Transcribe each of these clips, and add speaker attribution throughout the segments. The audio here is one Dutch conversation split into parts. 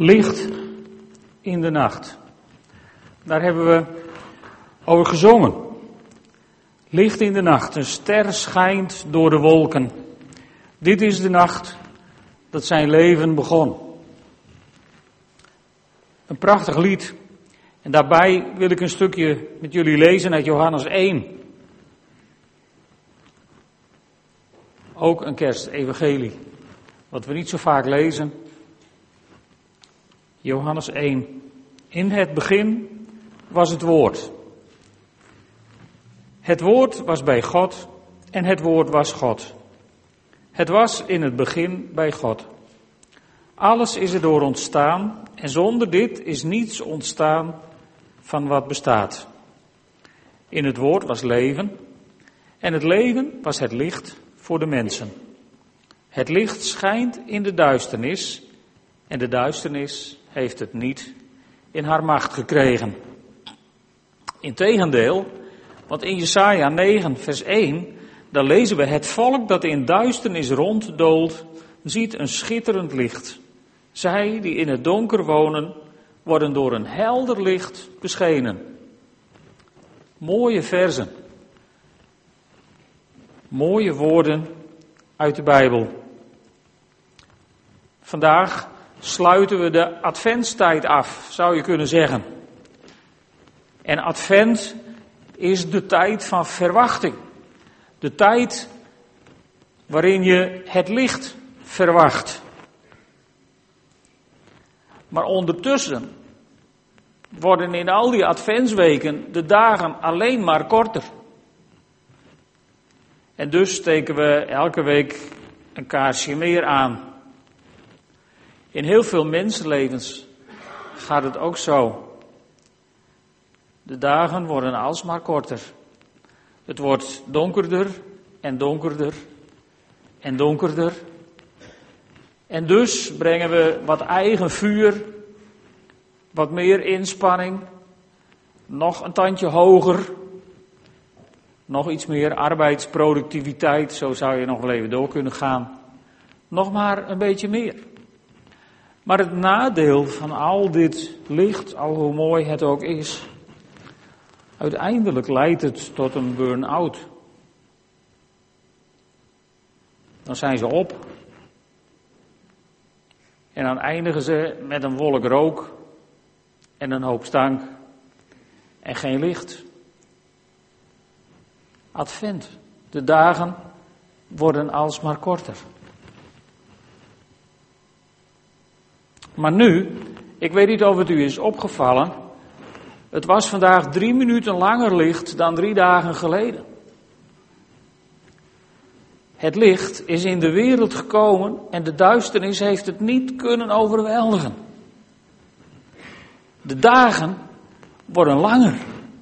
Speaker 1: Licht in de nacht. Daar hebben we over gezongen. Licht in de nacht, een ster schijnt door de wolken. Dit is de nacht dat zijn leven begon. Een prachtig lied. En daarbij wil ik een stukje met jullie lezen uit Johannes 1. Ook een kerstevangelie. Wat we niet zo vaak lezen. Johannes 1. In het begin was het woord. Het woord was bij God en het woord was God. Het was in het begin bij God. Alles is erdoor ontstaan en zonder dit is niets ontstaan van wat bestaat. In het woord was leven en het leven was het licht voor de mensen. Het licht schijnt in de duisternis en de duisternis heeft het niet in haar macht gekregen. Integendeel, want in Jesaja 9 vers 1, daar lezen we het volk dat in duisternis ronddoolt, ziet een schitterend licht. Zij die in het donker wonen, worden door een helder licht beschenen. Mooie verzen. Mooie woorden uit de Bijbel. Vandaag sluiten we de adventstijd af, zou je kunnen zeggen. En advent is de tijd van verwachting. De tijd waarin je het licht verwacht. Maar ondertussen worden in al die adventsweken de dagen alleen maar korter. En dus steken we elke week een kaarsje meer aan. In heel veel mensenlevens gaat het ook zo. De dagen worden alsmaar korter. Het wordt donkerder en donkerder en donkerder. En dus brengen we wat eigen vuur, wat meer inspanning, nog een tandje hoger, nog iets meer arbeidsproductiviteit, zo zou je nog wel even door kunnen gaan. Nog maar een beetje meer. Maar het nadeel van al dit licht, al hoe mooi het ook is, uiteindelijk leidt het tot een burn-out. Dan zijn ze op. En dan eindigen ze met een wolk rook en een hoop stank en geen licht. Advent. De dagen worden alsmaar korter. Maar nu, ik weet niet of het u is opgevallen, het was vandaag drie minuten langer licht dan drie dagen geleden. Het licht is in de wereld gekomen en de duisternis heeft het niet kunnen overweldigen. De dagen worden langer.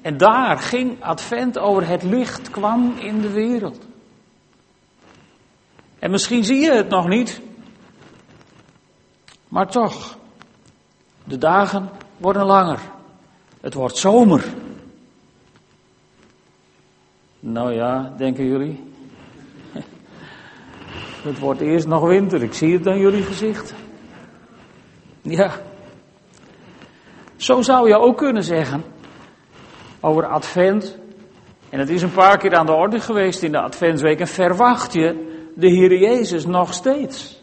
Speaker 1: En daar ging Advent over het licht kwam in de wereld. En misschien zie je het nog niet, maar toch, de dagen worden langer. Het wordt zomer. Nou ja, denken jullie? Het wordt eerst nog winter, ik zie het aan jullie gezicht. Ja. Zo zou je ook kunnen zeggen over Advent. En het is een paar keer aan de orde geweest in de Adventsweek. En verwacht je de Heer Jezus nog steeds?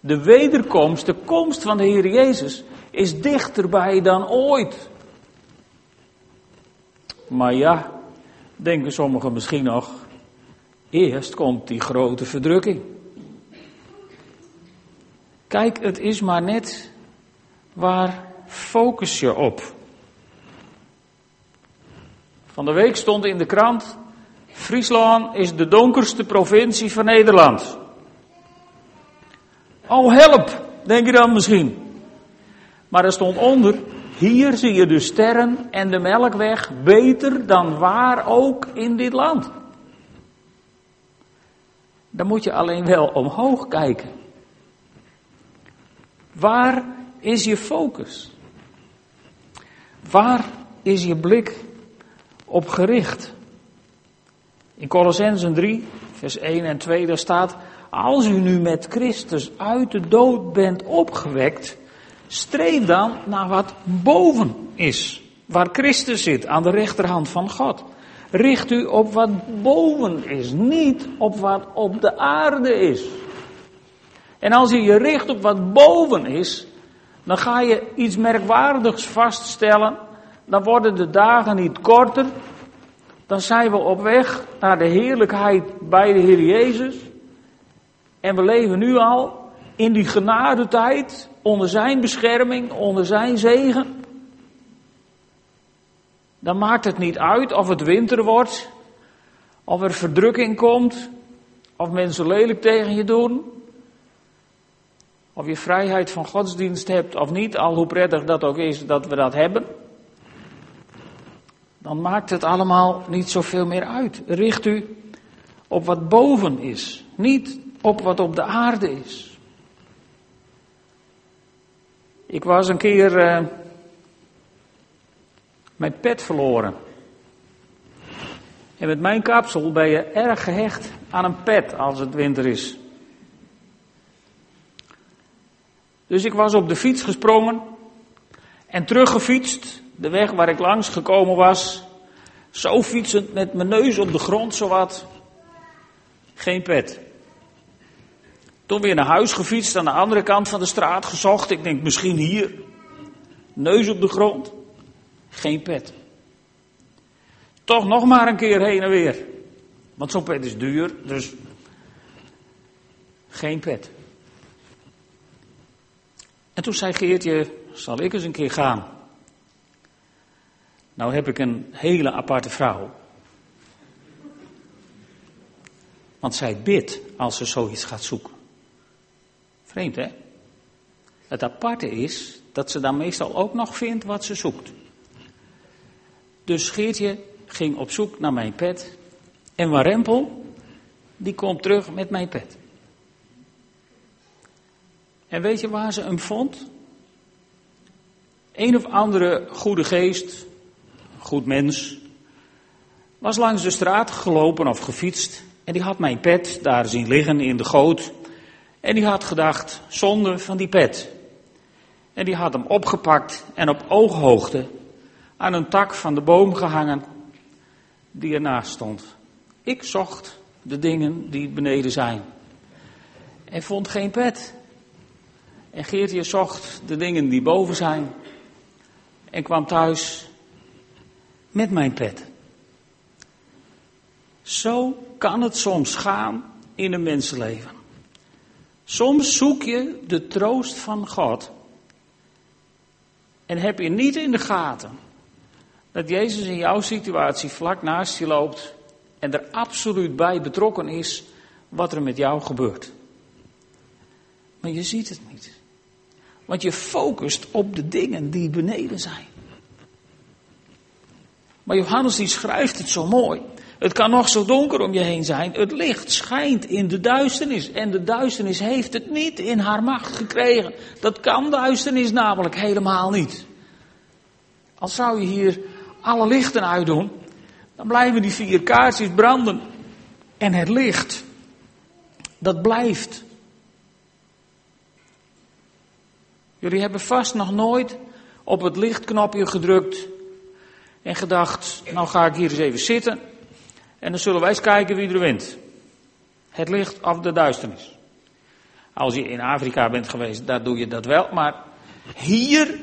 Speaker 1: De wederkomst, de komst van de Heer Jezus is dichterbij dan ooit. Maar ja, denken sommigen misschien nog, eerst komt die grote verdrukking. Kijk, het is maar net waar focus je op. Van de week stond in de krant, Friesland is de donkerste provincie van Nederland. Oh help, denk je dan misschien. Maar er stond onder, hier zie je de sterren en de melkweg beter dan waar ook in dit land. Dan moet je alleen wel omhoog kijken. Waar is je focus? Waar is je blik op gericht? In Colossensen 3, vers 1 en 2, daar staat, als u nu met Christus uit de dood bent opgewekt, Streef dan naar wat boven is. Waar Christus zit, aan de rechterhand van God. Richt u op wat boven is, niet op wat op de aarde is. En als je je richt op wat boven is, dan ga je iets merkwaardigs vaststellen. Dan worden de dagen niet korter. Dan zijn we op weg naar de heerlijkheid bij de Heer Jezus. En we leven nu al in die genadetijd, onder zijn bescherming, onder zijn zegen. Dan maakt het niet uit of het winter wordt, of er verdrukking komt, of mensen lelijk tegen je doen, of je vrijheid van godsdienst hebt of niet, al hoe prettig dat ook is dat we dat hebben. Dan maakt het allemaal niet zoveel meer uit. Richt u op wat boven is, niet op wat op de aarde is. Ik was een keer uh, mijn pet verloren. En met mijn kapsel ben je erg gehecht aan een pet als het winter is. Dus ik was op de fiets gesprongen en teruggefietst, de weg waar ik langs gekomen was. Zo fietsend met mijn neus op de grond, zowat. Geen pet. Toen weer naar huis gefietst, aan de andere kant van de straat gezocht. Ik denk misschien hier. Neus op de grond. Geen pet. Toch nog maar een keer heen en weer. Want zo'n pet is duur, dus geen pet. En toen zei Geertje, zal ik eens een keer gaan? Nou heb ik een hele aparte vrouw. Want zij bidt als ze zoiets gaat zoeken. Vreemd hè? Het aparte is dat ze dan meestal ook nog vindt wat ze zoekt. Dus Geertje ging op zoek naar mijn pet. En Warempel, die komt terug met mijn pet. En weet je waar ze hem vond? Een of andere goede geest, goed mens, was langs de straat gelopen of gefietst. En die had mijn pet daar zien liggen in de goot. En die had gedacht, zonde van die pet. En die had hem opgepakt en op ooghoogte aan een tak van de boom gehangen die ernaast stond. Ik zocht de dingen die beneden zijn. En vond geen pet. En Geertje zocht de dingen die boven zijn. En kwam thuis met mijn pet. Zo kan het soms gaan in een mensenleven. Soms zoek je de troost van God. En heb je niet in de gaten dat Jezus in jouw situatie vlak naast je loopt en er absoluut bij betrokken is wat er met jou gebeurt. Maar je ziet het niet. Want je focust op de dingen die beneden zijn. Maar Johannes die schrijft het zo mooi. Het kan nog zo donker om je heen zijn. Het licht schijnt in de duisternis. En de duisternis heeft het niet in haar macht gekregen. Dat kan duisternis namelijk helemaal niet. Als zou je hier alle lichten uitdoen, dan blijven die vier kaarsjes branden. En het licht, dat blijft. Jullie hebben vast nog nooit op het lichtknopje gedrukt en gedacht, nou ga ik hier eens even zitten en dan zullen wij eens kijken wie er wint. Het licht of de duisternis. Als je in Afrika bent geweest, daar doe je dat wel, maar hier,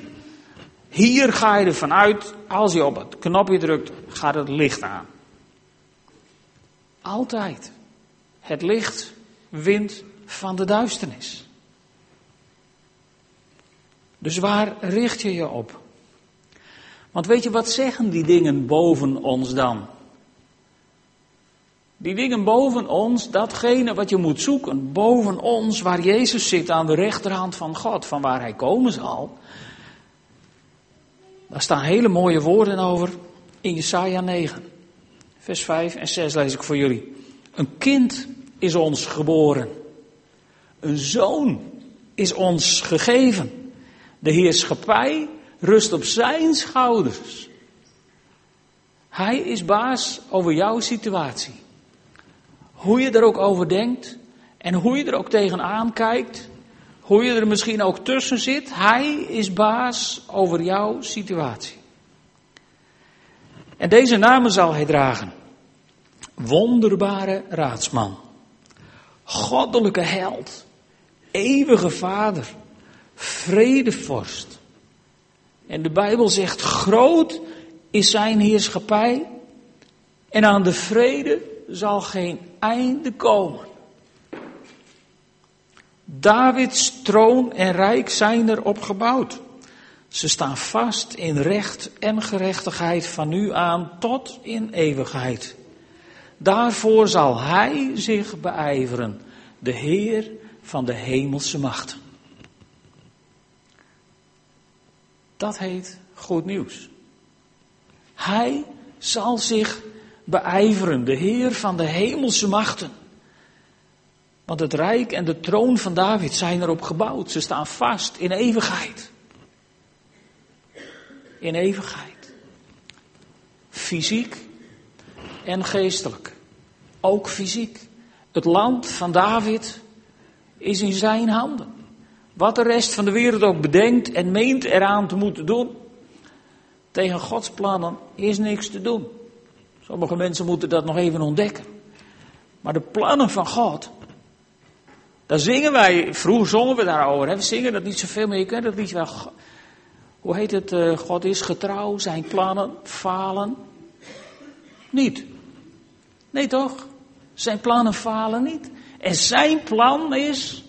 Speaker 1: hier ga je ervan uit, als je op het knopje drukt, gaat het licht aan. Altijd. Het licht wint van de duisternis. Dus waar richt je je op? Want weet je, wat zeggen die dingen boven ons dan? Die dingen boven ons, datgene wat je moet zoeken, boven ons, waar Jezus zit aan de rechterhand van God, van waar Hij komen zal. Daar staan hele mooie woorden over in Jesaja 9. Vers 5 en 6 lees ik voor jullie. Een kind is ons geboren. Een zoon is ons gegeven. De heerschappij rust op zijn schouders. Hij is baas over jouw situatie. Hoe je er ook over denkt en hoe je er ook tegenaan kijkt, Hoe je er misschien ook tussen zit, hij is baas over jouw situatie. En deze namen zal hij dragen. Wonderbare raadsman. Goddelijke held. Eeuwige vader. Vredevorst. En de Bijbel zegt, groot is zijn heerschappij en aan de vrede zal geen einde komen. Davids troon en rijk zijn erop gebouwd. Ze staan vast in recht en gerechtigheid van nu aan tot in eeuwigheid. Daarvoor zal hij zich beijveren, de Heer van de hemelse machten. Dat heet goed nieuws. Hij zal zich beijveren, de Heer van de hemelse machten. Want het rijk en de troon van David zijn erop gebouwd. Ze staan vast in eeuwigheid. In eeuwigheid. Fysiek en geestelijk. Ook fysiek. Het land van David is in zijn handen. Wat de rest van de wereld ook bedenkt en meent eraan te moeten doen. Tegen Gods plannen is niks te doen. Sommige mensen moeten dat nog even ontdekken. Maar de plannen van God, daar zingen wij, vroeger zongen we daarover. Hè? We zingen dat niet zoveel, maar je kent dat liedje wel. Hoe heet het? Uh, God is getrouw, zijn plannen falen niet. Nee toch? Zijn plannen falen niet. En zijn plan is,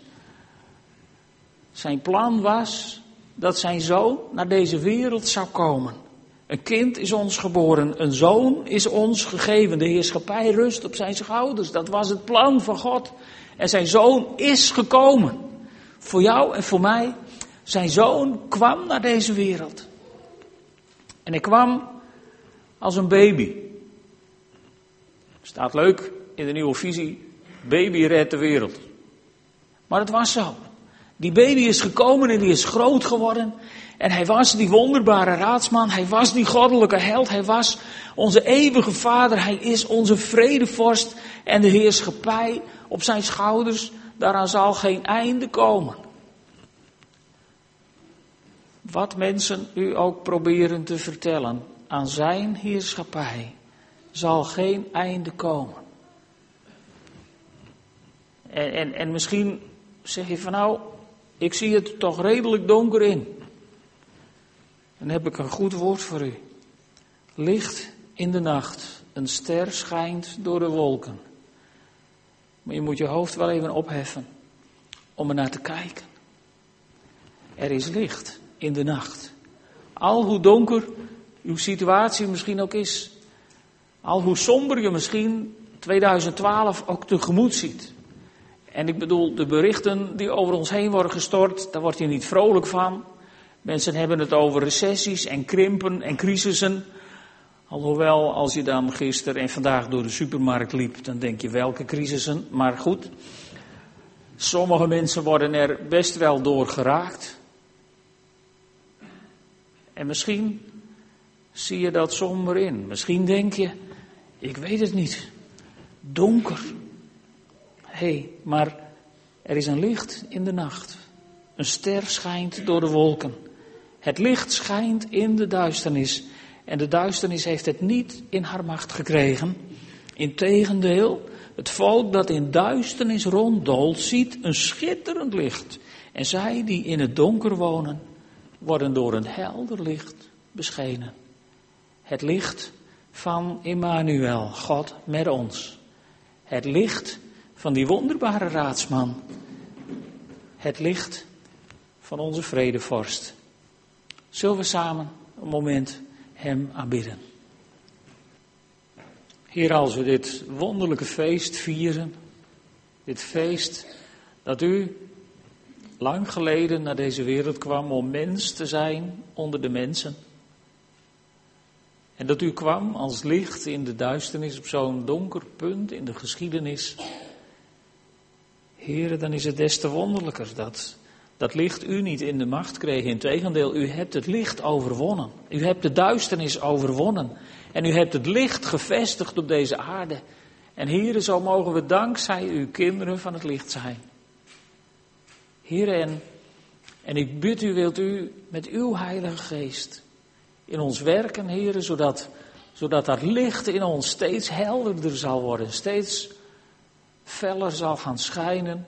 Speaker 1: zijn plan was dat zijn zoon naar deze wereld zou komen. Een kind is ons geboren, een zoon is ons gegeven. De heerschappij rust op zijn schouders. Dat was het plan van God. En zijn zoon is gekomen. Voor jou en voor mij. Zijn zoon kwam naar deze wereld. En hij kwam als een baby. Staat leuk in de nieuwe visie. Baby redt de wereld. Maar het was zo. Die baby is gekomen en die is groot geworden. En hij was die wonderbare raadsman, hij was die goddelijke held, hij was onze eeuwige vader, hij is onze vredevorst en de heerschappij op zijn schouders, daaraan zal geen einde komen. Wat mensen u ook proberen te vertellen, aan zijn heerschappij zal geen einde komen. En, en, en misschien zeg je van nou, ik zie het toch redelijk donker in. Dan heb ik een goed woord voor u. Licht in de nacht, een ster schijnt door de wolken. Maar je moet je hoofd wel even opheffen om er naar te kijken. Er is licht in de nacht. Al hoe donker uw situatie misschien ook is. Al hoe somber je misschien 2012 ook tegemoet ziet. En ik bedoel, de berichten die over ons heen worden gestort, daar word je niet vrolijk van. Mensen hebben het over recessies en krimpen en crisissen. Alhoewel, als je dan gisteren en vandaag door de supermarkt liep, dan denk je welke crisissen. Maar goed, sommige mensen worden er best wel door geraakt. En misschien zie je dat somber in. Misschien denk je, ik weet het niet. Donker. Hey, maar er is een licht in de nacht. Een ster schijnt door de wolken. Het licht schijnt in de duisternis. En de duisternis heeft het niet in haar macht gekregen. Integendeel, het volk dat in duisternis ronddolt, ziet een schitterend licht. En zij die in het donker wonen, worden door een helder licht beschenen. Het licht van Immanuel, God met ons. Het licht van die wonderbare raadsman. Het licht van onze vredevorst. Zullen we samen een moment Hem aanbidden? Heer, als we dit wonderlijke feest vieren, dit feest dat U lang geleden naar deze wereld kwam om mens te zijn onder de mensen. En dat u kwam als licht in de duisternis op zo'n donker punt in de geschiedenis. Heren, dan is het des te wonderlijker dat dat licht u niet in de macht kreeg. Integendeel, u hebt het licht overwonnen. U hebt de duisternis overwonnen. En u hebt het licht gevestigd op deze aarde. En heren, zo mogen we dankzij uw kinderen van het licht zijn. Heer, en, en ik bid u, wilt u met uw Heilige Geest in ons werken, Heer, zodat, zodat dat licht in ons steeds helderder zal worden, steeds feller zal gaan schijnen.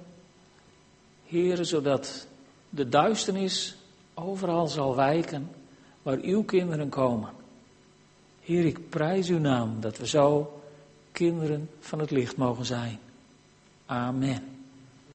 Speaker 1: Heer, zodat de duisternis overal zal wijken waar uw kinderen komen. Heer, ik prijs uw naam dat we zo kinderen van het licht mogen zijn. Amen.